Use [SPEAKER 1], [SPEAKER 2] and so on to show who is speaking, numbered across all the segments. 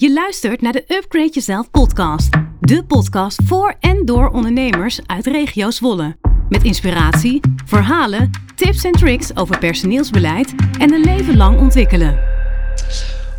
[SPEAKER 1] Je luistert naar de Upgrade Jezelf podcast. De podcast voor en door ondernemers uit regio Zwolle. Met inspiratie, verhalen, tips en tricks over personeelsbeleid en een leven lang ontwikkelen.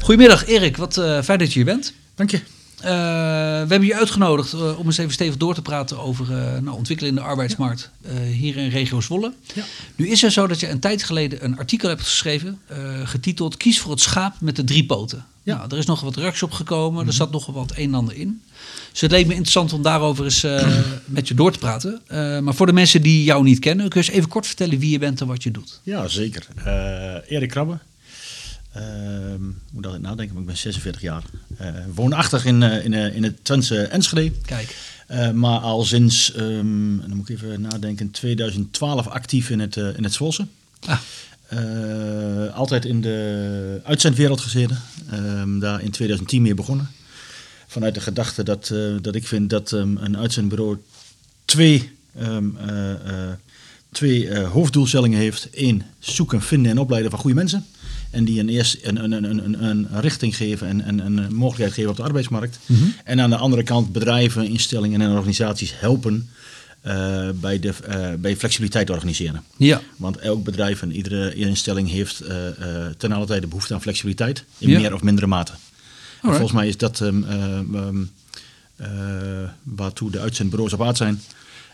[SPEAKER 2] Goedemiddag Erik, wat eh, fijn dat je hier bent.
[SPEAKER 3] Dank je.
[SPEAKER 2] Uh, we hebben je uitgenodigd uh, om eens even stevig door te praten over uh, nou, ontwikkelen in de arbeidsmarkt hier in regio Zwolle. Ja. Nu is het zo dat je een tijd geleden een artikel hebt geschreven getiteld Kies voor het schaap met de drie poten. Ja. Er is nog wat reacties op gekomen, er mhm. zat nog wat een en ander in. Dus het leek me interessant om daarover eens met je door te praten. maar voor de mensen die jou niet kennen, kun je eens even kort vertellen wie je bent en wat je doet.
[SPEAKER 3] Ja, zeker. Erik Krabbe, uh, moet dat nadenken, maar ik ben 46 jaar. Uh, woonachtig in, uh, in, uh, in het Twentse Enschede.
[SPEAKER 2] Kijk.
[SPEAKER 3] maar al sinds, um, dan moet ik even nadenken, 2012 actief in het, in het Zwolse. Ah. Altijd in de uitzendwereld gezeten. Um, daar in 2010 mee begonnen. Vanuit de gedachte dat, dat ik vind dat um, een uitzendbureau twee, twee hoofddoelstellingen heeft. Eén, zoeken, vinden en opleiden van goede mensen. En die een, eerst een, een, een, een, richting geven en, en een mogelijkheid geven op de arbeidsmarkt. Mhm. En aan de andere kant bedrijven, instellingen en organisaties helpen uh, bij, de, uh, bij flexibiliteit organiseren.
[SPEAKER 2] Ja.
[SPEAKER 3] Want elk bedrijf en iedere instelling heeft uh, ten alle tijde behoefte aan flexibiliteit. In meer of mindere mate. volgens mij is dat um, um, waartoe de uitzendbureaus op aard zijn.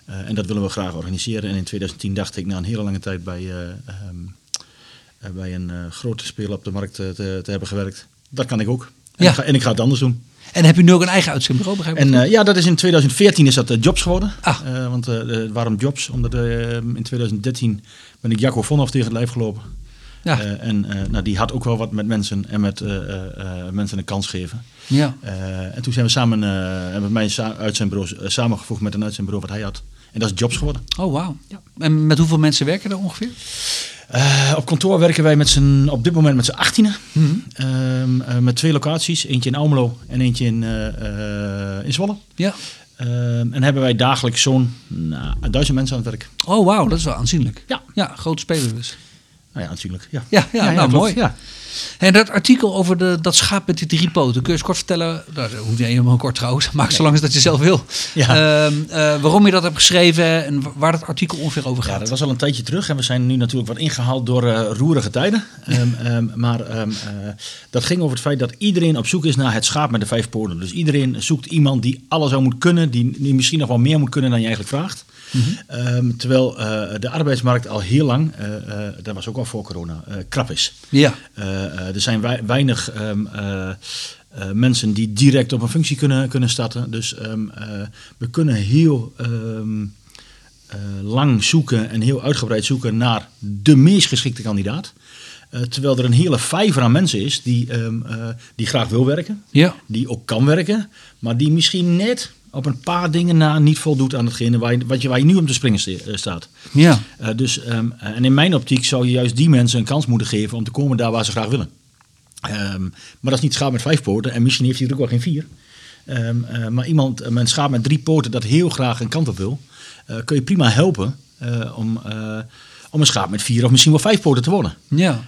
[SPEAKER 3] en dat willen we graag organiseren. En in 2010 dacht ik na een hele lange tijd bij... Um, eh, bij een eh, grote speler op de markt eh, te, te, hebben gewerkt. Dat kan ik ook. En, ja. ik ga, en ik ga het anders doen.
[SPEAKER 2] En heb je nu ook een eigen uitzendbureau? Begrijp
[SPEAKER 3] en, uh, ja, dat is in 2014 is dat uh, Jobs geworden. Ah. Uh, want waarom Jobs? Omdat in 2013 ben ik Jacco Vonhoff tegen het lijf gelopen. Ja. en nou, die had ook wel wat met mensen en met mensen een kans geven.
[SPEAKER 2] Ja.
[SPEAKER 3] en toen zijn we samen, hebben mijn uitzendbureau samengevoegd met een uitzendbureau wat hij had. En dat is Jobs geworden.
[SPEAKER 2] Oh, wauw. Ja. En met hoeveel mensen werken er ongeveer?
[SPEAKER 3] Uh, op kantoor werken wij met z'n, op dit moment met z'n achttienen. Mm -hmm. uh, met twee locaties. Eentje in Almelo en eentje in, uh, in Zwolle.
[SPEAKER 2] Ja.
[SPEAKER 3] Ehm, en hebben wij dagelijks zo'n nou, duizend mensen aan het werk.
[SPEAKER 2] Oh, wauw. Dat is wel aanzienlijk.
[SPEAKER 3] Ja.
[SPEAKER 2] Ja, grote speler dus.
[SPEAKER 3] Nou ja, natuurlijk. Ja,
[SPEAKER 2] ja, ja, nou, mooi. Ja. En dat artikel over de, dat schaap met die drie poten, kun je eens kort vertellen? Nou, dat hoeft niet helemaal kort trouwens, maar zolang als dat je zelf wil. Ja. Uh, waarom je dat hebt geschreven en waar dat artikel ongeveer over gaat.
[SPEAKER 3] Ja, dat was al een tijdje terug en we zijn nu natuurlijk wat ingehaald door uh, roerige tijden. um, maar uh, dat ging over het feit dat iedereen op zoek is naar het schaap met de vijf poten. Dus iedereen zoekt iemand die alles zou moeten kunnen, die, die misschien nog wel meer moet kunnen dan je eigenlijk vraagt. Mm terwijl uh, de arbeidsmarkt al heel lang, uh, uh, dat was ook al voor corona, krap is.
[SPEAKER 2] Ja.
[SPEAKER 3] er zijn weinig um, mensen die direct op een functie kunnen, kunnen starten. Dus um, we kunnen heel lang zoeken en heel uitgebreid zoeken naar de meest geschikte kandidaat. terwijl er een hele vijver aan mensen is die, die graag wil werken,
[SPEAKER 2] ja.
[SPEAKER 3] die ook kan werken, maar die misschien net op een paar dingen na niet voldoet aan hetgene waar je, wat je, waar je nu om te springen eh, staat.
[SPEAKER 2] Ja.
[SPEAKER 3] Uh, dus, um, en in mijn optiek zou je juist die mensen een kans moeten geven om te komen daar waar ze graag willen. Um, maar dat is niet schaap met vijf poten en misschien heeft hij er ook wel geen vier. Um, uh, maar iemand, een schaap met drie poten dat heel graag een kant op wil, uh, kun je prima helpen om, om een schaap met vier of misschien wel vijf poten te worden.
[SPEAKER 2] Ja.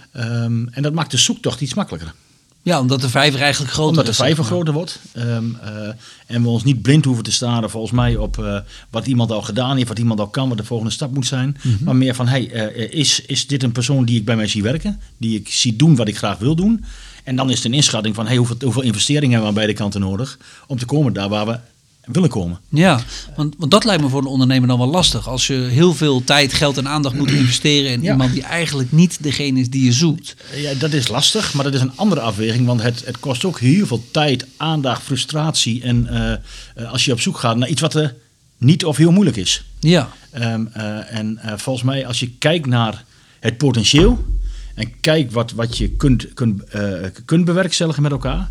[SPEAKER 3] en dat maakt de zoektocht iets makkelijker.
[SPEAKER 2] Ja, omdat de vijver eigenlijk groter
[SPEAKER 3] omdat de vijver groter wordt. Um, uh, en we ons niet blind hoeven te staren volgens mij op uh, wat iemand al gedaan heeft, wat iemand al kan, wat de volgende stap moet zijn. Mm -hmm. Maar meer van, hey, uh, is, is dit een persoon die ik bij mij zie werken? Die ik zie doen wat ik graag wil doen? En dan is het een inschatting van, hey, hoeveel, hoeveel investeringen hebben we aan beide kanten nodig om te komen daar waar we willen komen.
[SPEAKER 2] Ja, want, want dat lijkt me voor een ondernemer dan wel lastig. Als je heel veel tijd, geld en aandacht moet investeren in iemand die eigenlijk niet degene is die je zoekt.
[SPEAKER 3] Ja, dat is lastig, maar dat is een andere afweging. Want het, het kost ook heel veel tijd, aandacht, frustratie. En uh, als je op zoek gaat naar iets wat er niet of heel moeilijk is.
[SPEAKER 2] Ja.
[SPEAKER 3] Um, uh, en volgens mij, als je kijkt naar het potentieel en kijk wat, wat je kunt, kunt, kunt bewerkstelligen met elkaar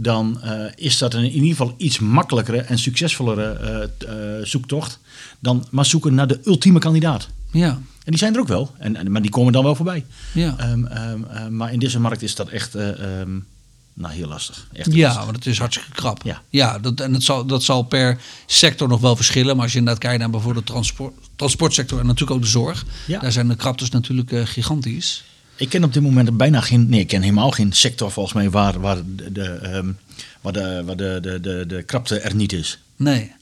[SPEAKER 3] dan uh, is dat een, in ieder geval iets makkelijkere en succesvollere uh, uh, zoektocht dan maar zoeken naar de ultieme kandidaat.
[SPEAKER 2] Ja.
[SPEAKER 3] En die zijn er ook wel, en, en, maar die komen dan wel voorbij.
[SPEAKER 2] Ja.
[SPEAKER 3] Um, um, maar in deze markt is dat echt um, nou, heel lastig. Echt
[SPEAKER 2] ja, want het is hartstikke krap.
[SPEAKER 3] Ja,
[SPEAKER 2] ja dat, en dat zal, dat zal per sector nog wel verschillen. Maar als je inderdaad kijkt naar bijvoorbeeld de transport, transportsector en natuurlijk ook de zorg.
[SPEAKER 3] Ja.
[SPEAKER 2] Daar zijn de kraptes natuurlijk gigantisch.
[SPEAKER 3] Ik ken op dit moment bijna geen, nee, ik ken helemaal geen sector volgens mij waar, waar, de, um, waar, de, waar de, de, de, de krapte er niet is.
[SPEAKER 2] Nee.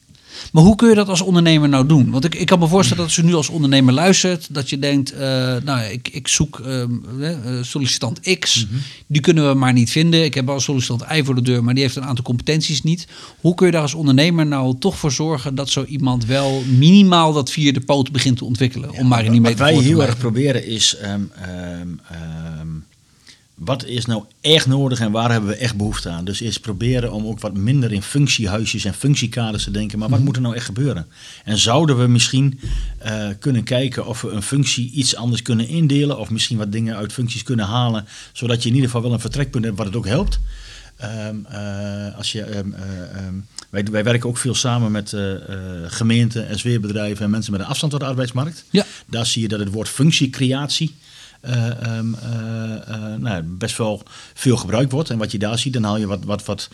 [SPEAKER 2] Maar hoe kun je dat als ondernemer nou doen? Want ik, ik kan me voorstellen dat als je nu als ondernemer luistert, dat je denkt, uh, nou ik, ik zoek uh, sollicitant X, mhm. die kunnen we maar niet vinden. Ik heb al sollicitant Y voor de deur, maar die heeft een aantal competenties niet. Hoe kun je daar als ondernemer nou toch voor zorgen dat zo iemand wel minimaal dat vierde poot begint te ontwikkelen? om maar in die
[SPEAKER 3] Wat wij heel erg proberen is um, um, wat is nou echt nodig en waar hebben we echt behoefte aan? Dus is proberen om ook wat minder in functiehuisjes en functiekaders te denken. Maar wat mhm. moet er nou echt gebeuren? En zouden we misschien uh, kunnen kijken of we een functie iets anders kunnen indelen. Of misschien wat dingen uit functies kunnen halen. Zodat je in ieder geval wel een vertrekpunt hebt wat het ook helpt. Um, uh, als je, um, um, wij, wij, werken ook veel samen met uh, gemeenten en zweerbedrijven en mensen met een afstand tot de arbeidsmarkt. Ja. Daar zie je dat het woord functiecreatie um, nou, best wel veel gebruikt wordt. En wat je daar ziet, dan haal je wat, wat, wat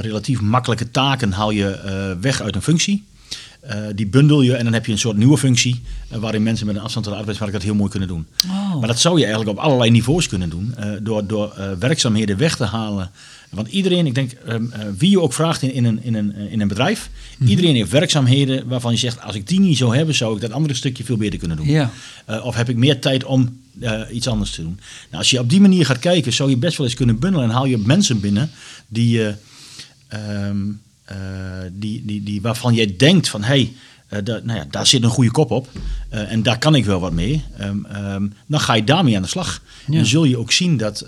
[SPEAKER 3] relatief makkelijke taken haal je, weg uit een functie. die bundel je en dan heb je een soort nieuwe functie waarin mensen met een afstand tot de arbeidsmarkt dat heel mooi kunnen doen. Oh. Maar dat zou je eigenlijk op allerlei niveaus kunnen doen. door door werkzaamheden weg te halen want iedereen, ik denk, um, uh, wie je ook vraagt in, in, een, in, een, in een bedrijf, mhm. iedereen heeft werkzaamheden waarvan je zegt, als ik die niet zou hebben, zou ik dat andere stukje veel beter kunnen doen. Ja. Of heb ik meer tijd om iets anders te doen. Nou, als je op die manier gaat kijken, zou je best wel eens kunnen bundelen en haal je mensen binnen die, um, die, die, die, waarvan jij denkt van, hé, hey, nou ja, daar zit een goede kop op en daar kan ik wel wat mee. Um, dan ga je daarmee aan de slag. Ja. Dan zul je ook zien dat...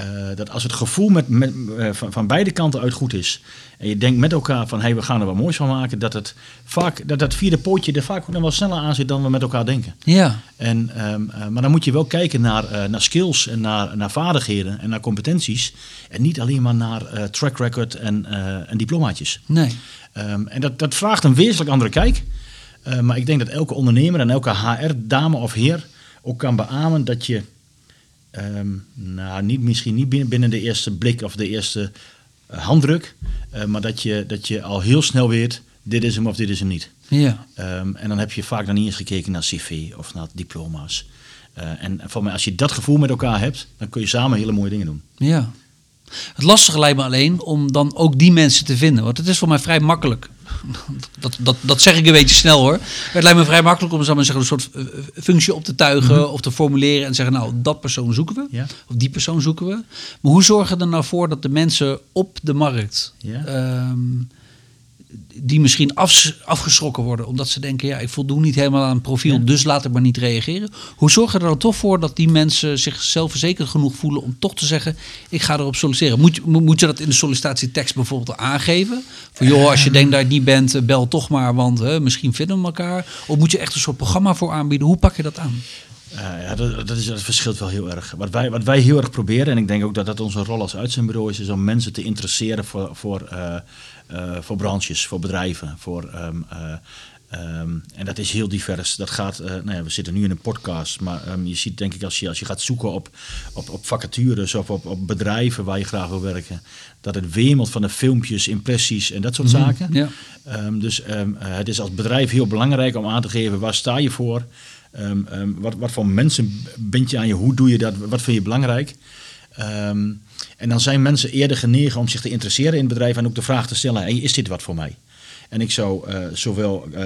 [SPEAKER 3] Uh, dat als het gevoel met, met uh, van, van, beide kanten uit goed is. En je denkt met elkaar van hey, we gaan er wat moois van maken. Dat het vaak, dat, dat vierde pootje er vaak ook nog wel sneller aan zit dan we met elkaar denken. Ja. En, um, uh, maar dan moet je wel kijken naar, naar skills en naar, naar vaardigheden en naar competenties. En niet alleen maar naar track record en, en diplomaatjes. Nee. Um, en dat, dat vraagt een wezenlijk andere kijk. maar ik denk dat elke ondernemer en elke HR-dame of heer ook kan beamen dat je Um, nou, niet, misschien niet binnen de eerste blik of de eerste uh, handdruk, uh, maar dat je, dat je al heel snel weet, dit is hem of dit is hem niet. Ja. Um, en dan heb je vaak dan niet eens gekeken naar cv of naar diploma's. Uh, en voor mij, als je dat gevoel met elkaar hebt, dan kun je samen hele mooie dingen doen.
[SPEAKER 2] Ja. Het lastige lijkt me alleen om dan ook die mensen te vinden. Want het is voor mij vrij makkelijk dat, dat, dat zeg ik een beetje snel hoor. Het lijkt me vrij makkelijk om maar zeggen, een soort eh, functie op te tuigen mhm. of te formuleren en zeggen, nou, dat persoon zoeken we. Ja. Of die persoon zoeken we. Maar hoe zorgen we er nou voor dat de mensen op de markt ja. Die misschien af, afgeschrokken worden omdat ze denken, ja, ik voldoe niet helemaal aan het profiel, dus laat ik maar niet reageren. Hoe zorg je er dan toch voor dat die mensen zich zelfverzekerd genoeg voelen om toch te zeggen, ik ga erop solliciteren? Moet, moet je dat in de sollicitatietekst bijvoorbeeld aangeven? Van joh, als je denkt dat je het niet bent, eh, bel toch maar, want hè, misschien vinden we elkaar. Of moet je echt een soort programma voor aanbieden? Hoe pak je dat aan?
[SPEAKER 3] Uh, ja, dat, dat, is, dat verschilt wel heel erg. Wat wij, wat wij heel erg proberen, en ik denk ook dat dat onze rol als uitzendbureau is, is om mensen te interesseren voor, voor uh, voor branches, voor bedrijven. Voor, um, um, en dat is heel divers. Dat gaat, uh, nou ja, we zitten nu in een podcast, maar um, je ziet denk ik als je, als je gaat zoeken op, op, op vacatures of op, op bedrijven waar je graag wil werken, dat het wemelt van de filmpjes, impressies en dat soort mm -hmm, zaken. Ja. dus het is als bedrijf heel belangrijk om aan te geven waar sta je voor. wat, wat voor mensen bind je aan je? Hoe doe je dat? Wat vind je belangrijk? Um, en dan zijn mensen eerder genegen om zich te interesseren in het bedrijf en ook de vraag te stellen: hey, is dit wat voor mij? En ik zou uh, zowel uh,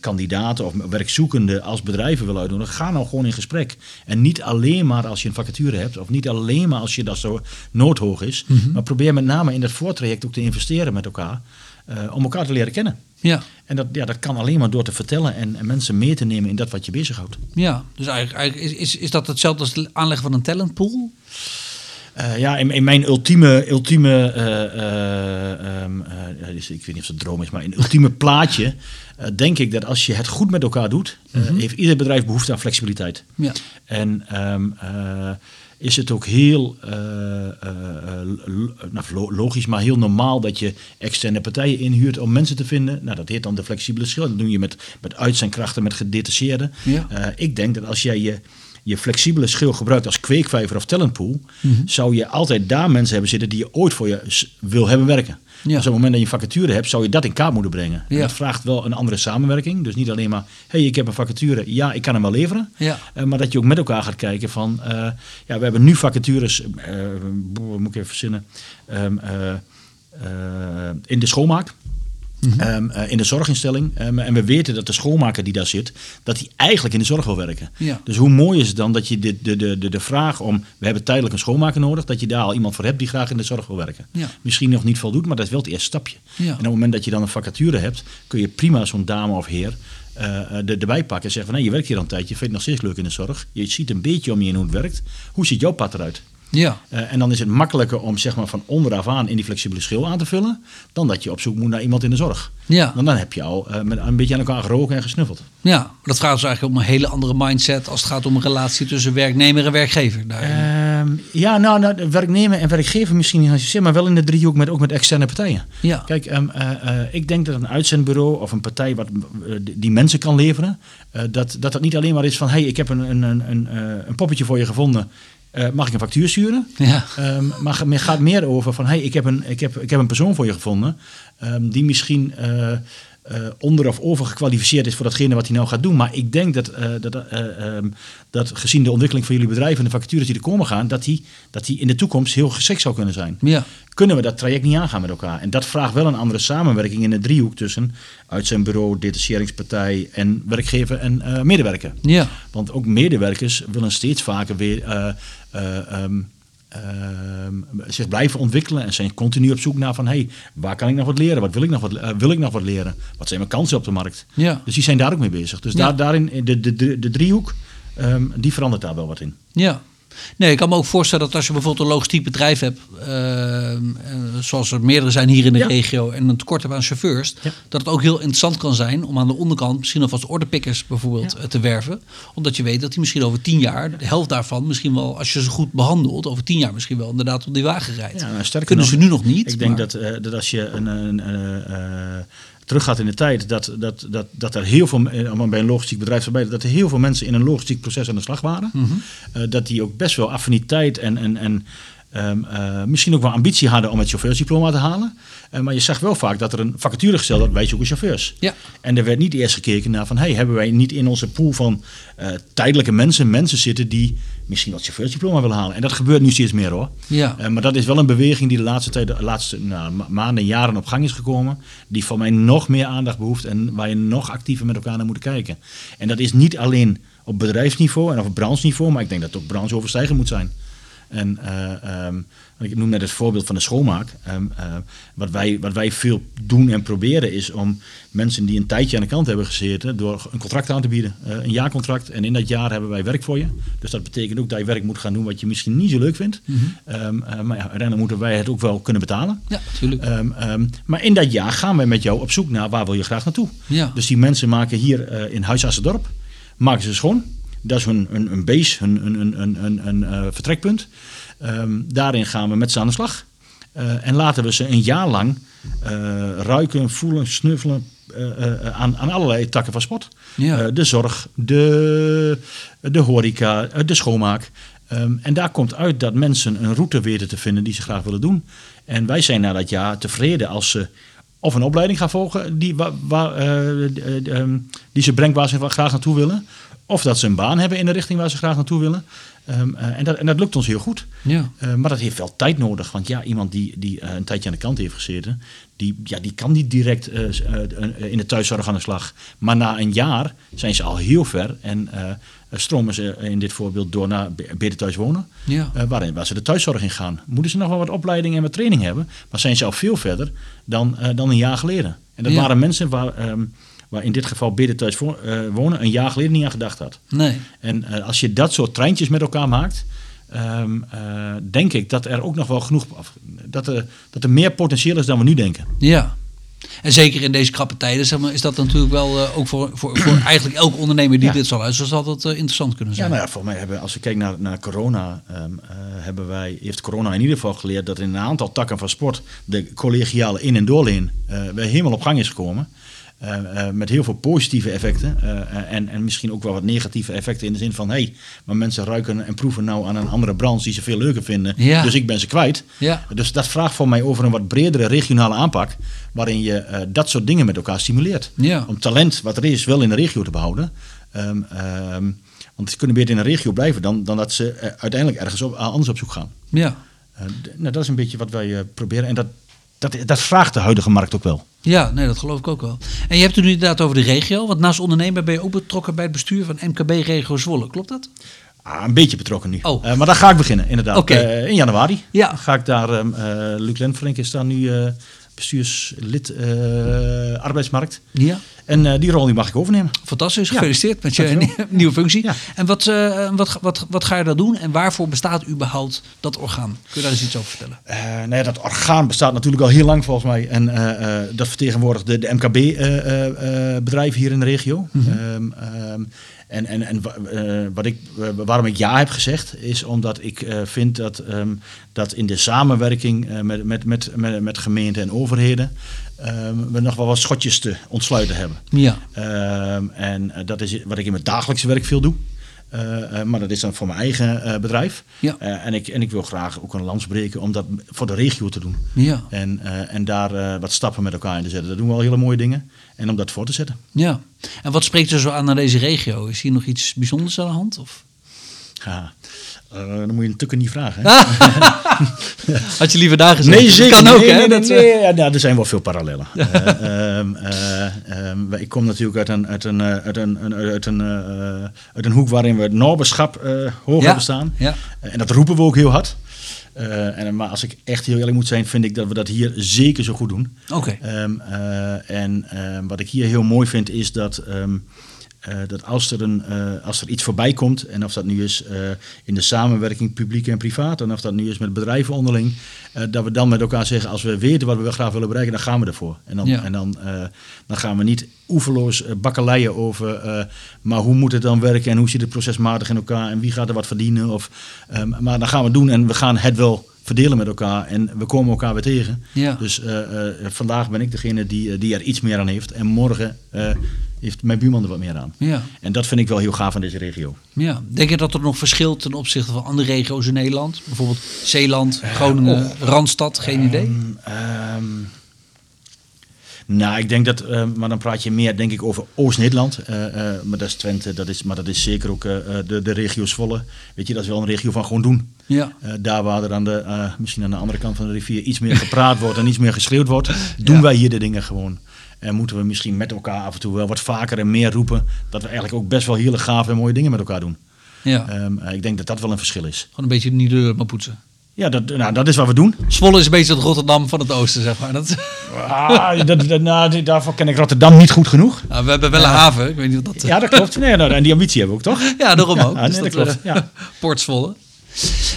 [SPEAKER 3] kandidaten of werkzoekenden als bedrijven willen uitnodigen. Ga nou gewoon in gesprek. En niet alleen maar als je een vacature hebt, of niet alleen maar als je dat zo noodhoog is. Mm -hmm. Maar probeer met name in dat voortraject ook te investeren met elkaar. Uh, om elkaar te leren kennen. Ja. En dat, ja, dat kan alleen maar door te vertellen en, en mensen mee te nemen in dat wat je bezighoudt.
[SPEAKER 2] Ja, dus eigenlijk, eigenlijk is, is, is dat hetzelfde als het aanleggen van een talentpool?
[SPEAKER 3] Uh, ja, in, in, mijn ultieme, ultieme uh, um, ik weet niet of het droom is, maar in ultieme plaatje denk ik dat als je het goed met elkaar doet, mm -hmm. heeft ieder bedrijf behoefte aan flexibiliteit. Ja. En um, is het ook heel nou, logisch, maar heel normaal dat je externe partijen inhuurt om mensen te vinden. Nou, dat heet dan de flexibele schil. Dat doe je met, met uitzendkrachten, met gedetacheerden. Ja. ik denk dat als jij je je flexibele schil gebruikt als kweekvijver of talentpool, mm zou je altijd daar mensen hebben zitten die je ooit voor je wil hebben werken. Ja. Dus op het moment dat je vacature hebt, zou je dat in kaart moeten brengen. Ja. Dat vraagt wel een andere samenwerking. Dus niet alleen maar, hé, hey, ik heb een vacature, ja, ik kan hem wel leveren. Ja. Uh, maar dat je ook met elkaar gaat kijken van, uh, ja, we hebben nu vacatures, uh, moet ik even verzinnen, um, in de schoonmaak. Mhm. Ehm, eh, in de zorginstelling. Um, en we weten dat de schoonmaker die daar zit, dat hij eigenlijk in de zorg wil werken. Ja. Dus hoe mooi is het dan dat je de, de, de, de, vraag om, we hebben tijdelijk een schoonmaker nodig, dat je daar al iemand voor hebt die graag in de zorg wil werken. Ja. Misschien nog niet voldoet, maar dat is wel het eerste stapje. En op het moment dat je dan een vacature hebt, kun je prima zo'n dame of heer uh, de, erbij pakken en zeggen van, nee, je werkt hier al een tijdje, je vindt het nog steeds leuk in de zorg. Je ziet een beetje om je in hoe het werkt. Hoe ziet jouw pad eruit? Ja. Uh, en dan is het makkelijker om zeg maar, van onderaf aan in die flexibele schil aan te vullen, dan dat je op zoek moet naar iemand in de zorg. Ja. Want dan heb je al uh, met een beetje aan elkaar geroken en gesnuffeld.
[SPEAKER 2] Ja, dat gaat dus eigenlijk om een hele andere mindset als het gaat om een relatie tussen werknemer en werkgever.
[SPEAKER 3] Uh, ja, nou, nou, werknemer en werkgever misschien niet zozeer, maar wel in de driehoek met ook met externe partijen. Ja. Kijk, um, ik denk dat een uitzendbureau of een partij wat, die mensen kan leveren, dat, dat dat niet alleen maar is van, hé, hey, ik heb een, een, een, een poppetje voor je gevonden uh, mag ik een factuur sturen? Ja. Um, maar het gaat meer over van, hey, ik heb een, ik heb, ik heb een persoon voor je gevonden um, die misschien uh, uh, onder of over gekwalificeerd is voor datgene wat hij nou gaat doen. Maar ik denk dat, uh, dat, uh, um, dat gezien de ontwikkeling van jullie bedrijf en de vacatures die er komen gaan, dat die, dat die in de toekomst heel geschikt zou kunnen zijn. Ja. Kunnen we dat traject niet aangaan met elkaar? En dat vraagt wel een andere samenwerking in de driehoek tussen uit zijn bureau, detacheringspartij en werkgever en medewerker. Ja. Want ook medewerkers willen steeds vaker weer. Um, uh, zich blijven ontwikkelen en zijn continu op zoek naar van hey, waar kan ik nog wat leren? Wat wil ik nog wat, uh, wil ik nog wat leren? Wat zijn mijn kansen op de markt? Ja. Dus die zijn daar ook mee bezig. Dus daar, daarin, de, de, de, de driehoek, um, die verandert daar wel wat in.
[SPEAKER 2] Ja, Nee, ik kan me ook voorstellen dat als je bijvoorbeeld een logistiek bedrijf hebt, uh, zoals er meerdere zijn hier in de regio, en een tekort hebt aan chauffeurs, dat het ook heel interessant kan zijn om aan de onderkant misschien alvast orderpickers bijvoorbeeld ja. te werven. Omdat je weet dat die misschien over tien jaar, de helft daarvan misschien wel, als je ze goed behandelt, over tien jaar misschien wel inderdaad op die wagen rijdt. Ja, Kunnen ze nu nog niet.
[SPEAKER 3] Ik denk dat, uh, dat als je een, een uh, teruggaat in de tijd, dat, dat, dat, dat er heel veel, allemaal bij een logistiek bedrijf dat er heel veel mensen in een logistiek proces aan de slag waren. Mm -hmm. dat die ook best wel affiniteit en, en, en Um, uh, misschien ook wel ambitie hadden om het chauffeursdiploma te halen. Uh, maar je zag wel vaak dat er een vacature gesteld werd, wij zoeken chauffeurs. Ja. En er werd niet eerst gekeken naar van, hey, hebben wij niet in onze pool van tijdelijke mensen, mensen zitten die misschien wat chauffeursdiploma willen halen. En dat gebeurt nu steeds meer hoor. Ja. maar dat is wel een beweging die de laatste, tijd, de laatste nou, maanden en jaren op gang is gekomen. Die voor mij nog meer aandacht behoeft en waar je nog actiever met elkaar naar moet kijken. En dat is niet alleen op bedrijfsniveau en op brancheniveau, maar ik denk dat het ook brancheoverstijgend moet zijn. En uh, um, ik noem net het voorbeeld van de schoonmaak. Um, uh, wat, wij, wat wij veel doen en proberen is om mensen die een tijdje aan de kant hebben gezeten, door een contract aan te bieden. Uh, een jaarcontract. En in dat jaar hebben wij werk voor je. Dus dat betekent ook dat je werk moet gaan doen wat je misschien niet zo leuk vindt. Mm -hmm. um, maar ja, uiteindelijk moeten wij het ook wel kunnen betalen. Ja, natuurlijk. maar in dat jaar gaan wij met jou op zoek naar waar wil je graag naartoe. Ja. Dus die mensen maken hier in Huis Dorp, maken ze schoon. Dat is hun, een, een base, een, een, een, een uh, vertrekpunt. Um, daarin gaan we met ze aan de slag. Uh, en laten we ze een jaar lang uh, ruiken, voelen, snuffelen aan, aan allerlei takken van sport. Ja. de zorg, de, de horeca, de schoonmaak. Um, en daar komt uit dat mensen een route weten te vinden die ze graag willen doen. En wij zijn na dat jaar tevreden als ze of een opleiding gaan volgen die, waar, waar, ehm, die ze brengt waar ze graag naartoe willen. Of dat ze een baan hebben in de richting waar ze graag naartoe willen. Um, uh, en, dat, en dat lukt ons heel goed. Ja. Uh, maar dat heeft wel tijd nodig. Want ja, iemand die, die uh, een tijdje aan de kant heeft gezeten, die, ja, die kan niet direct in de thuiszorg aan de slag. Maar na een jaar zijn ze al heel ver en stromen ze in dit voorbeeld door naar beter thuis wonen. Ja. waarin, waar ze de thuiszorg in gaan. Moeten ze nog wel wat opleiding en wat training hebben, maar zijn ze al veel verder dan, dan een jaar geleden. En dat ja. waren mensen waar. Um, waar in dit geval binnen thuis uh, wonen, een jaar geleden niet aan gedacht had. Nee. En uh, als je dat soort treintjes met elkaar maakt, um, uh, denk ik dat er ook nog wel genoeg, dat er, dat er meer potentieel is dan we nu denken.
[SPEAKER 2] Ja. En zeker in deze krappe tijden zeg maar, is dat natuurlijk wel uh, ook voor, voor, voor eigenlijk elke ondernemer die ja. dit zal luisteren, zal dat uh, interessant kunnen zijn.
[SPEAKER 3] Ja, nou ja, voor mij hebben, als we kijken naar, naar corona, um, uh, hebben wij, heeft corona in ieder geval geleerd dat in een aantal takken van sport de collegiale in- en doorleen weer helemaal op gang is gekomen. Met heel veel positieve effecten. en, en misschien ook wel wat negatieve effecten in de zin van... hé, hey, maar mensen ruiken en proeven nou aan een andere branche die ze veel leuker vinden. Dus ik ben ze kwijt.
[SPEAKER 2] Ja.
[SPEAKER 3] Dus dat vraagt voor mij over een wat bredere regionale aanpak... waarin je dat soort dingen met elkaar stimuleert.
[SPEAKER 2] Ja.
[SPEAKER 3] Om talent wat er is wel in de regio te behouden... Ehm, ehm, want ze kunnen beter in een regio blijven dan, dan dat ze uiteindelijk ergens op, anders op zoek gaan.
[SPEAKER 2] Ja.
[SPEAKER 3] nou, dat is een beetje wat wij proberen. En dat, dat, dat vraagt de huidige markt ook wel.
[SPEAKER 2] Ja, nee, dat geloof ik ook wel. En je hebt het nu inderdaad over de regio. Want naast ondernemer ben je ook betrokken bij het bestuur van MKB Regio Zwolle. Klopt dat?
[SPEAKER 3] Ah, een beetje betrokken nu.
[SPEAKER 2] Oh.
[SPEAKER 3] Uh, maar daar ga ik beginnen, inderdaad.
[SPEAKER 2] Okay.
[SPEAKER 3] Uh, in januari
[SPEAKER 2] ja.
[SPEAKER 3] ga ik daar... Um, uh, Luc Lenfrink is daar nu bestuurslid arbeidsmarkt.
[SPEAKER 2] Ja.
[SPEAKER 3] En die rol die mag ik overnemen.
[SPEAKER 2] Fantastisch, gefeliciteerd met je nieuwe functie. Ja. En wat, wat, wat, wat ga je daar doen en waarvoor bestaat überhaupt dat orgaan? Kun je daar eens iets over vertellen?
[SPEAKER 3] nou ja, dat orgaan bestaat natuurlijk al heel lang volgens mij. En dat vertegenwoordigt de, de MKB-bedrijven hier in de regio. Mm -hmm. um, en, en, en uh, wat ik, uh, waarom ik ja heb gezegd, is omdat ik uh, vind dat, um, dat in de samenwerking met, met, met, met gemeenten en overheden um, we nog wel wat schotjes te ontsluiten hebben.
[SPEAKER 2] Ja.
[SPEAKER 3] Um, en dat is wat ik in mijn dagelijkse werk veel doe. maar dat is dan voor mijn eigen bedrijf.
[SPEAKER 2] Ja.
[SPEAKER 3] en, ik, en ik wil graag ook een lans breken om dat voor de regio te doen.
[SPEAKER 2] Ja.
[SPEAKER 3] En, en daar wat stappen met elkaar in te zetten. Dat doen we al hele mooie dingen. En om dat voor te zetten.
[SPEAKER 2] Ja. En wat spreekt er zo aan naar deze regio? Is hier nog iets bijzonders aan de hand? Of?
[SPEAKER 3] Ja, uh, dan moet je natuurlijk niet vragen. Hè?
[SPEAKER 2] Had je liever daar gezegd?
[SPEAKER 3] Nee, zeker.
[SPEAKER 2] Kan ook,
[SPEAKER 3] nee,
[SPEAKER 2] hè?
[SPEAKER 3] Nee,
[SPEAKER 2] dat,
[SPEAKER 3] nee, ja, nou, er zijn wel veel parallellen. uh, um, uh, um, ik kom natuurlijk uit een, uit een, uit een, uit een, uit een hoek waarin we het Norberschap hoog
[SPEAKER 2] ja.
[SPEAKER 3] hebben staan.
[SPEAKER 2] Ja.
[SPEAKER 3] en dat roepen we ook heel hard. Uh, en, maar als ik echt heel eerlijk moet zijn, vind ik dat we dat hier zeker zo goed doen.
[SPEAKER 2] Oké.
[SPEAKER 3] Okay. Um, uh, en wat ik hier heel mooi vind, is dat, um, dat als, er een, als er iets voorbij komt, en of dat nu is in de samenwerking publiek en privaat, en of dat nu is met bedrijven onderling, dat we dan met elkaar zeggen, als we weten wat we graag willen bereiken, dan gaan we ervoor. En dan,
[SPEAKER 2] ja.
[SPEAKER 3] en dan, dan gaan we niet oeverloos bakkeleien over, maar hoe moet het dan werken en hoe zit het procesmatig in elkaar en wie gaat er wat verdienen. Of, um, maar dan gaan we het doen en we gaan het wel verdelen met elkaar en we komen elkaar weer tegen.
[SPEAKER 2] Ja.
[SPEAKER 3] Dus vandaag ben ik degene die, die er iets meer aan heeft en morgen heeft mijn buurman er wat meer aan.
[SPEAKER 2] Ja.
[SPEAKER 3] En dat vind ik wel heel gaaf aan deze regio.
[SPEAKER 2] Ja. Denk je dat er nog verschilt ten opzichte van andere regio's in Nederland? Bijvoorbeeld Zeeland, Groningen, oh. Randstad, geen idee?
[SPEAKER 3] Um, nou, ik denk dat, uh, maar dan praat je meer denk ik over Oost-Nederland. Uh, uh, maar dat is Twente, dat is, maar dat is zeker ook de, de regio Zwolle. Weet je, dat is wel een regio van gewoon doen.
[SPEAKER 2] Ja.
[SPEAKER 3] daar waar er aan de, misschien aan de andere kant van de rivier iets meer gepraat wordt en iets meer geschreeuwd wordt, doen ja. wij hier de dingen gewoon. En moeten we misschien met elkaar af en toe wel wat vaker en meer roepen dat we eigenlijk ook best wel hele gaaf en mooie dingen met elkaar doen.
[SPEAKER 2] Ja.
[SPEAKER 3] Um, ik denk dat dat wel een verschil is.
[SPEAKER 2] Gewoon een beetje niet de deur maar poetsen.
[SPEAKER 3] Ja, dat, nou, dat is wat we doen.
[SPEAKER 2] Zwolle is een beetje het Rotterdam van het oosten, zeg maar. Dat...
[SPEAKER 3] Ah, dat, dat, nou, daarvoor ken ik Rotterdam niet goed genoeg.
[SPEAKER 2] Nou, we hebben wel een ja. haven, ik weet niet of dat...
[SPEAKER 3] Ja, dat klopt. Nee, nou, en die ambitie hebben we ook, toch?
[SPEAKER 2] Ja, daarom ook. Dus
[SPEAKER 3] nee,
[SPEAKER 2] dat,
[SPEAKER 3] dat klopt. Ja.
[SPEAKER 2] Port Zwolle.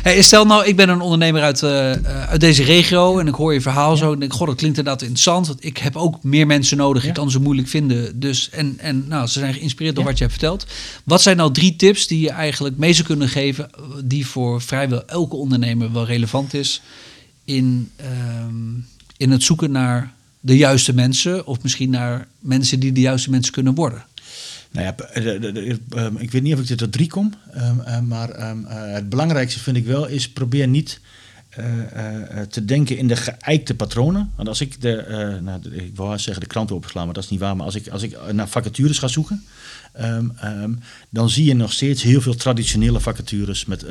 [SPEAKER 2] Hey, stel nou, ik ben een ondernemer uit, uh, uit deze regio en ik hoor je verhaal ja. zo en denk, god, dat klinkt inderdaad interessant. Want ik heb ook meer mensen nodig, ja. ik kan ze moeilijk vinden. Dus, en, en nou, ze zijn geïnspireerd door ja. wat je hebt verteld. Wat zijn nou drie tips die je eigenlijk mee zou kunnen geven, die voor vrijwel elke ondernemer wel relevant is in, um, in het zoeken naar de juiste mensen of misschien naar mensen die de juiste mensen kunnen worden?
[SPEAKER 3] Nou ja, de, um, ik weet niet of ik er tot drie kom, um, uh, maar um, uh, het belangrijkste vind ik wel is probeer niet uh, te denken in de geëikte patronen. Want als ik de, nou, ik wou zeggen de kranten opslaan, maar dat is niet waar. Maar als ik, als ik naar vacatures ga zoeken, Um, um, dan zie je nog steeds heel veel traditionele vacatures met, uh,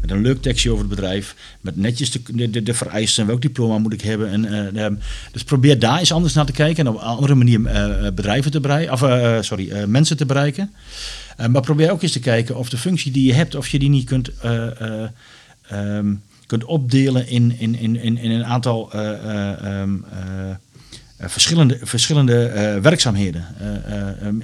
[SPEAKER 3] met een leuk tekstje over het bedrijf, met netjes de, de, de vereisten, welk diploma moet ik hebben. En, uh, um, dus probeer daar eens anders naar te kijken en op een andere manier uh, bedrijven te bereiken, of sorry, mensen te bereiken. maar probeer ook eens te kijken of de functie die je hebt, of je die niet kunt, kunt opdelen in, in, in, in, in een aantal uh, verschillende, verschillende uh, werkzaamheden.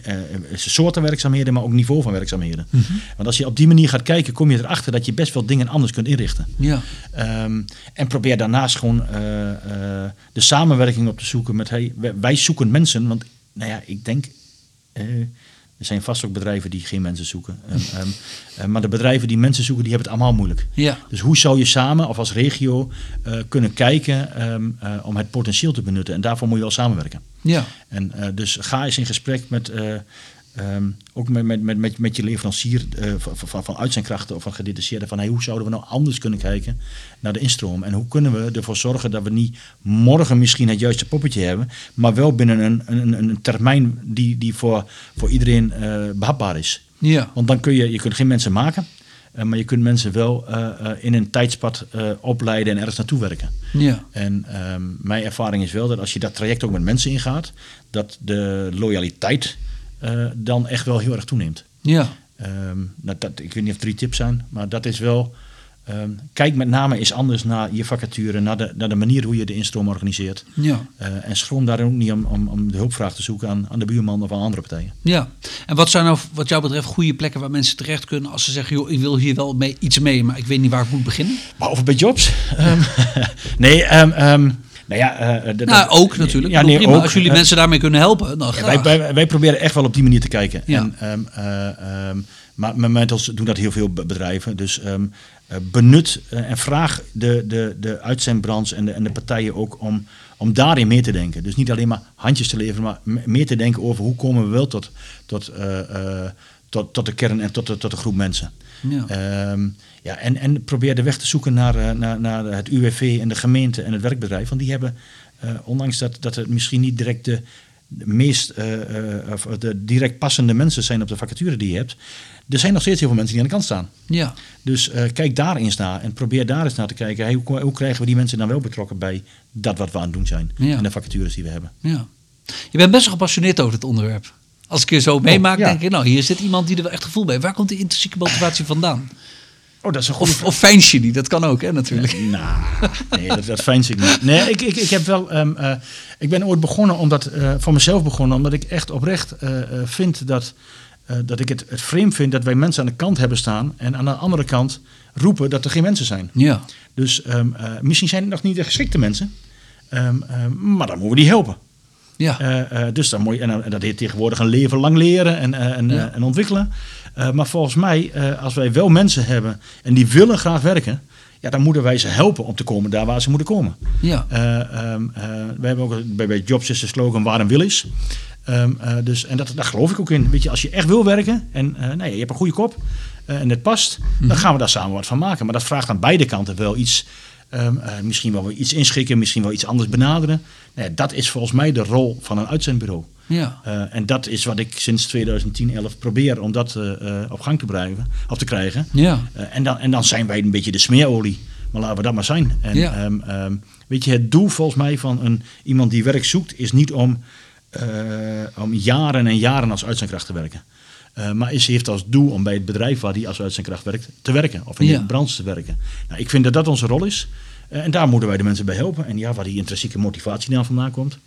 [SPEAKER 3] Uh, soorten werkzaamheden, maar ook niveau van werkzaamheden. Mm -hmm. Want als je op die manier gaat kijken, kom je erachter dat je best wel dingen anders kunt inrichten.
[SPEAKER 2] Ja.
[SPEAKER 3] Um, en probeer daarnaast gewoon de samenwerking op te zoeken met, hey, wij, wij, zoeken mensen, want nou ja, ik denk, er zijn vast ook bedrijven die geen mensen zoeken. Um, maar de bedrijven die mensen zoeken, die hebben het allemaal moeilijk.
[SPEAKER 2] Ja.
[SPEAKER 3] Dus hoe zou je samen of als regio kunnen kijken om het potentieel te benutten? En daarvoor moet je wel samenwerken.
[SPEAKER 2] Ja.
[SPEAKER 3] En dus ga eens in gesprek met Ehm, ook met, met, met, met, je leverancier uh, van, van, van uitzendkrachten of van gedetacheerden. Van hey, hoe zouden we nou anders kunnen kijken naar de instroom? En hoe kunnen we ervoor zorgen dat we niet morgen misschien het juiste poppetje hebben. Maar wel binnen een, een, een termijn die, die voor, voor iedereen uh, behapbaar is.
[SPEAKER 2] Ja.
[SPEAKER 3] Want dan kun je, je kunt geen mensen maken. Uh, maar je kunt mensen wel in een tijdspad opleiden en ergens naartoe werken.
[SPEAKER 2] Ja.
[SPEAKER 3] En ehm, mijn ervaring is wel dat als je dat traject ook met mensen ingaat, dat de loyaliteit uh, dan echt wel heel erg toeneemt.
[SPEAKER 2] Ja.
[SPEAKER 3] Um, nou, dat, ik weet niet of drie tips zijn, maar dat is wel. Um, kijk met name eens anders naar je vacature, naar de, naar de manier hoe je de instroom organiseert.
[SPEAKER 2] Ja.
[SPEAKER 3] Uh, en schroom daar ook niet om, om, om de hulpvraag te zoeken aan, aan de buurman of aan andere partijen.
[SPEAKER 2] Ja, en wat zijn nou wat jou betreft goede plekken waar mensen terecht kunnen als ze zeggen, joh, ik wil hier wel mee, iets mee, maar ik weet niet waar ik moet beginnen?
[SPEAKER 3] Behalve bij jobs. um, nee, um, nou ja, uh,
[SPEAKER 2] nou, ook natuurlijk. Ja, nee, prima. Ook, Als jullie uh, mensen daarmee kunnen helpen, dan
[SPEAKER 3] ja, wij, wij, wij, proberen echt wel op die manier te kijken. Ja. En, um, uh, um, maar momenteel doen dat heel veel bedrijven. Dus um, benut en vraag de, de, de uitzendbranche en de, en de partijen ook om, om daarin mee te denken. Dus niet alleen maar handjes te leveren, maar meer te denken over hoe komen we wel tot, tot, tot, tot de kern en tot de, tot de groep mensen.
[SPEAKER 2] Ja.
[SPEAKER 3] Um, ja, en, en probeer de weg te zoeken naar, naar, naar het UWV en de gemeente en het werkbedrijf. Want die hebben, uh, ondanks dat, dat het misschien niet direct de, de meest uh, uh, of de direct passende mensen zijn op de vacature die je hebt. Er zijn nog steeds heel veel mensen die aan de kant staan.
[SPEAKER 2] Ja.
[SPEAKER 3] Dus kijk daar eens naar en probeer daar eens naar te kijken. Hey, hoe, hoe, krijgen we die mensen dan wel betrokken bij dat wat we aan het doen zijn
[SPEAKER 2] ja.
[SPEAKER 3] en de vacatures die we hebben.
[SPEAKER 2] Ja. Je bent best wel gepassioneerd over het onderwerp. Als ik je zo meemaak, oh, ja. denk ik, nou, hier zit iemand die er wel echt gevoel bij heeft. Waar komt die intrinsieke motivatie vandaan?
[SPEAKER 3] Oh, dat is een
[SPEAKER 2] goede of, of die, dat kan ook, hè, natuurlijk.
[SPEAKER 3] Ja, nou, nee, dat, dat fijn ik niet. Nee, ik, ik, ik heb wel. Um, uh, ik ben ooit begonnen omdat, uh, voor mezelf begonnen, omdat ik echt oprecht uh, vind dat, dat ik het, het vreemd vind dat wij mensen aan de kant hebben staan en aan de andere kant roepen dat er geen mensen zijn.
[SPEAKER 2] Ja.
[SPEAKER 3] Dus um, misschien zijn het nog niet de geschikte mensen, um, maar dan moeten we die helpen.
[SPEAKER 2] Ja.
[SPEAKER 3] dus dan moet je, en, en, dat heet tegenwoordig een leven lang leren en, en, ja. en ontwikkelen. Maar volgens mij, als wij wel mensen hebben en die willen graag werken, ja, dan moeten wij ze helpen om te komen daar waar ze moeten komen.
[SPEAKER 2] Ja.
[SPEAKER 3] Um, we hebben ook bij, bij Jobs is de slogan waar een wil is. Um, dus, en dat, daar geloof ik ook in. Weet je, als je echt wil werken en nee, je hebt een goede kop en het past, mm -hmm. dan gaan we daar samen wat van maken. Maar dat vraagt aan beide kanten wel iets. Um, misschien wel iets inschikken, misschien wel iets anders benaderen. Nee, dat is volgens mij de rol van een uitzendbureau.
[SPEAKER 2] Ja.
[SPEAKER 3] Uh, en dat is wat ik sinds 2010, 11 probeer om dat uh, op gang te, blijven, of te krijgen.
[SPEAKER 2] Ja.
[SPEAKER 3] En, dan, en dan zijn wij een beetje de smeerolie. Maar laten we dat maar zijn. En,
[SPEAKER 2] ja.
[SPEAKER 3] um, um, weet je, het doel volgens mij van een, iemand die werk zoekt, is niet om, om jaren en jaren als uitzendkracht te werken. Maar is, heeft als doel om bij het bedrijf waar hij als uitzendkracht werkt, te werken. Of in
[SPEAKER 2] Ja.
[SPEAKER 3] de branche te werken. Nou, ik vind dat dat onze rol is. en daar moeten wij de mensen bij helpen. En ja, waar die intrinsieke motivatie dan vandaan komt.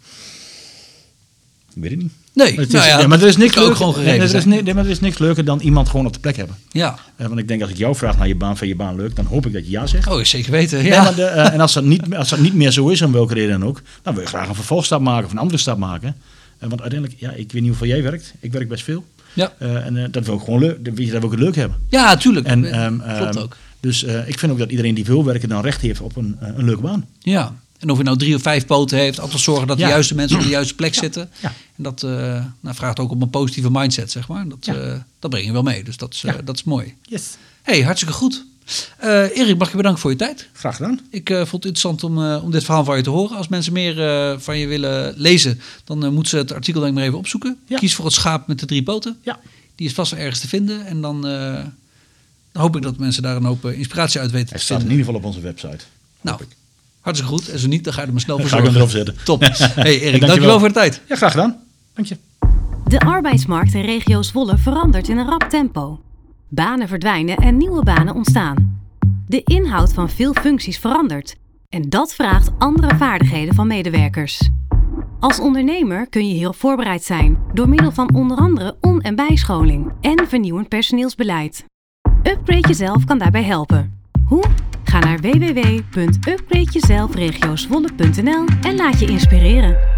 [SPEAKER 3] Ik weet het niet.
[SPEAKER 2] Nee,
[SPEAKER 3] Maar is,
[SPEAKER 2] nou ja,
[SPEAKER 3] ja, maar er is niks leuker,
[SPEAKER 2] gewoon
[SPEAKER 3] er is,
[SPEAKER 2] zijn.
[SPEAKER 3] nee, maar er is niks leuker dan iemand gewoon op de plek hebben.
[SPEAKER 2] Ja.
[SPEAKER 3] Eh, want ik denk als ik jou vraag naar je baan, vind je baan leuk, dan hoop ik dat je ja zegt.
[SPEAKER 2] Oh, zeker weten.
[SPEAKER 3] Nee,
[SPEAKER 2] Ja.
[SPEAKER 3] maar de, eh, en als dat, niet, als dat niet meer zo is, om welke reden dan ook, dan wil je graag een vervolgstap maken of een andere stap maken. Eh, want uiteindelijk, ja, ik weet niet hoeveel jij werkt. Ik werk best veel.
[SPEAKER 2] Ja.
[SPEAKER 3] Eh, en eh, dat wil ik gewoon leuk, dat ik het leuk hebben.
[SPEAKER 2] ja, tuurlijk.
[SPEAKER 3] En,
[SPEAKER 2] Klopt
[SPEAKER 3] ehm,
[SPEAKER 2] ook.
[SPEAKER 3] Dus eh, ik vind ook dat iedereen die wil werken dan recht heeft op een, een leuke baan.
[SPEAKER 2] Ja. En of je nou drie of vijf poten heeft, altijd zorgen dat de juiste mensen op de juiste plek zitten.
[SPEAKER 3] ja.
[SPEAKER 2] En dat nou, vraagt ook om een positieve mindset, zeg maar. Dat, dat breng je wel mee. Dus dat is, dat is mooi.
[SPEAKER 3] Yes.
[SPEAKER 2] hey, hartstikke goed. Eh Erik, mag ik je bedanken voor je tijd.
[SPEAKER 3] Graag gedaan.
[SPEAKER 2] Ik eh, vond het interessant om, eh, om dit verhaal van je te horen. Als mensen meer van je willen lezen, dan moeten ze het artikel denk ik maar even opzoeken.
[SPEAKER 3] Ja.
[SPEAKER 2] Kies voor het schaap met de drie poten.
[SPEAKER 3] Ja.
[SPEAKER 2] Die is vast wel ergens te vinden. En dan, eh, dan hoop ik dat mensen daar een hoop inspiratie uit weten
[SPEAKER 3] Hij
[SPEAKER 2] te
[SPEAKER 3] staat in ieder geval op onze website.
[SPEAKER 2] Nou,
[SPEAKER 3] ik.
[SPEAKER 2] hartstikke goed. En zo niet, dan ga je er maar snel voor
[SPEAKER 3] Dan ga ik
[SPEAKER 2] zorgen.
[SPEAKER 3] hem erop zetten.
[SPEAKER 2] Top. Hey Erik,
[SPEAKER 3] Dankjewel.
[SPEAKER 2] dankjewel voor de tijd.
[SPEAKER 3] Ja, graag gedaan. Dank je.
[SPEAKER 1] De arbeidsmarkt in regio Zwolle verandert in een rap tempo. Banen verdwijnen en nieuwe banen ontstaan. De inhoud van veel functies verandert. En dat vraagt andere vaardigheden van medewerkers. Als ondernemer kun je heel voorbereid zijn door middel van onder andere on- en bijscholing en vernieuwend personeelsbeleid. Upgrade Jezelf kan daarbij helpen. Hoe? Ga naar www.upgradejezelfregiozwolle.nl en laat je inspireren.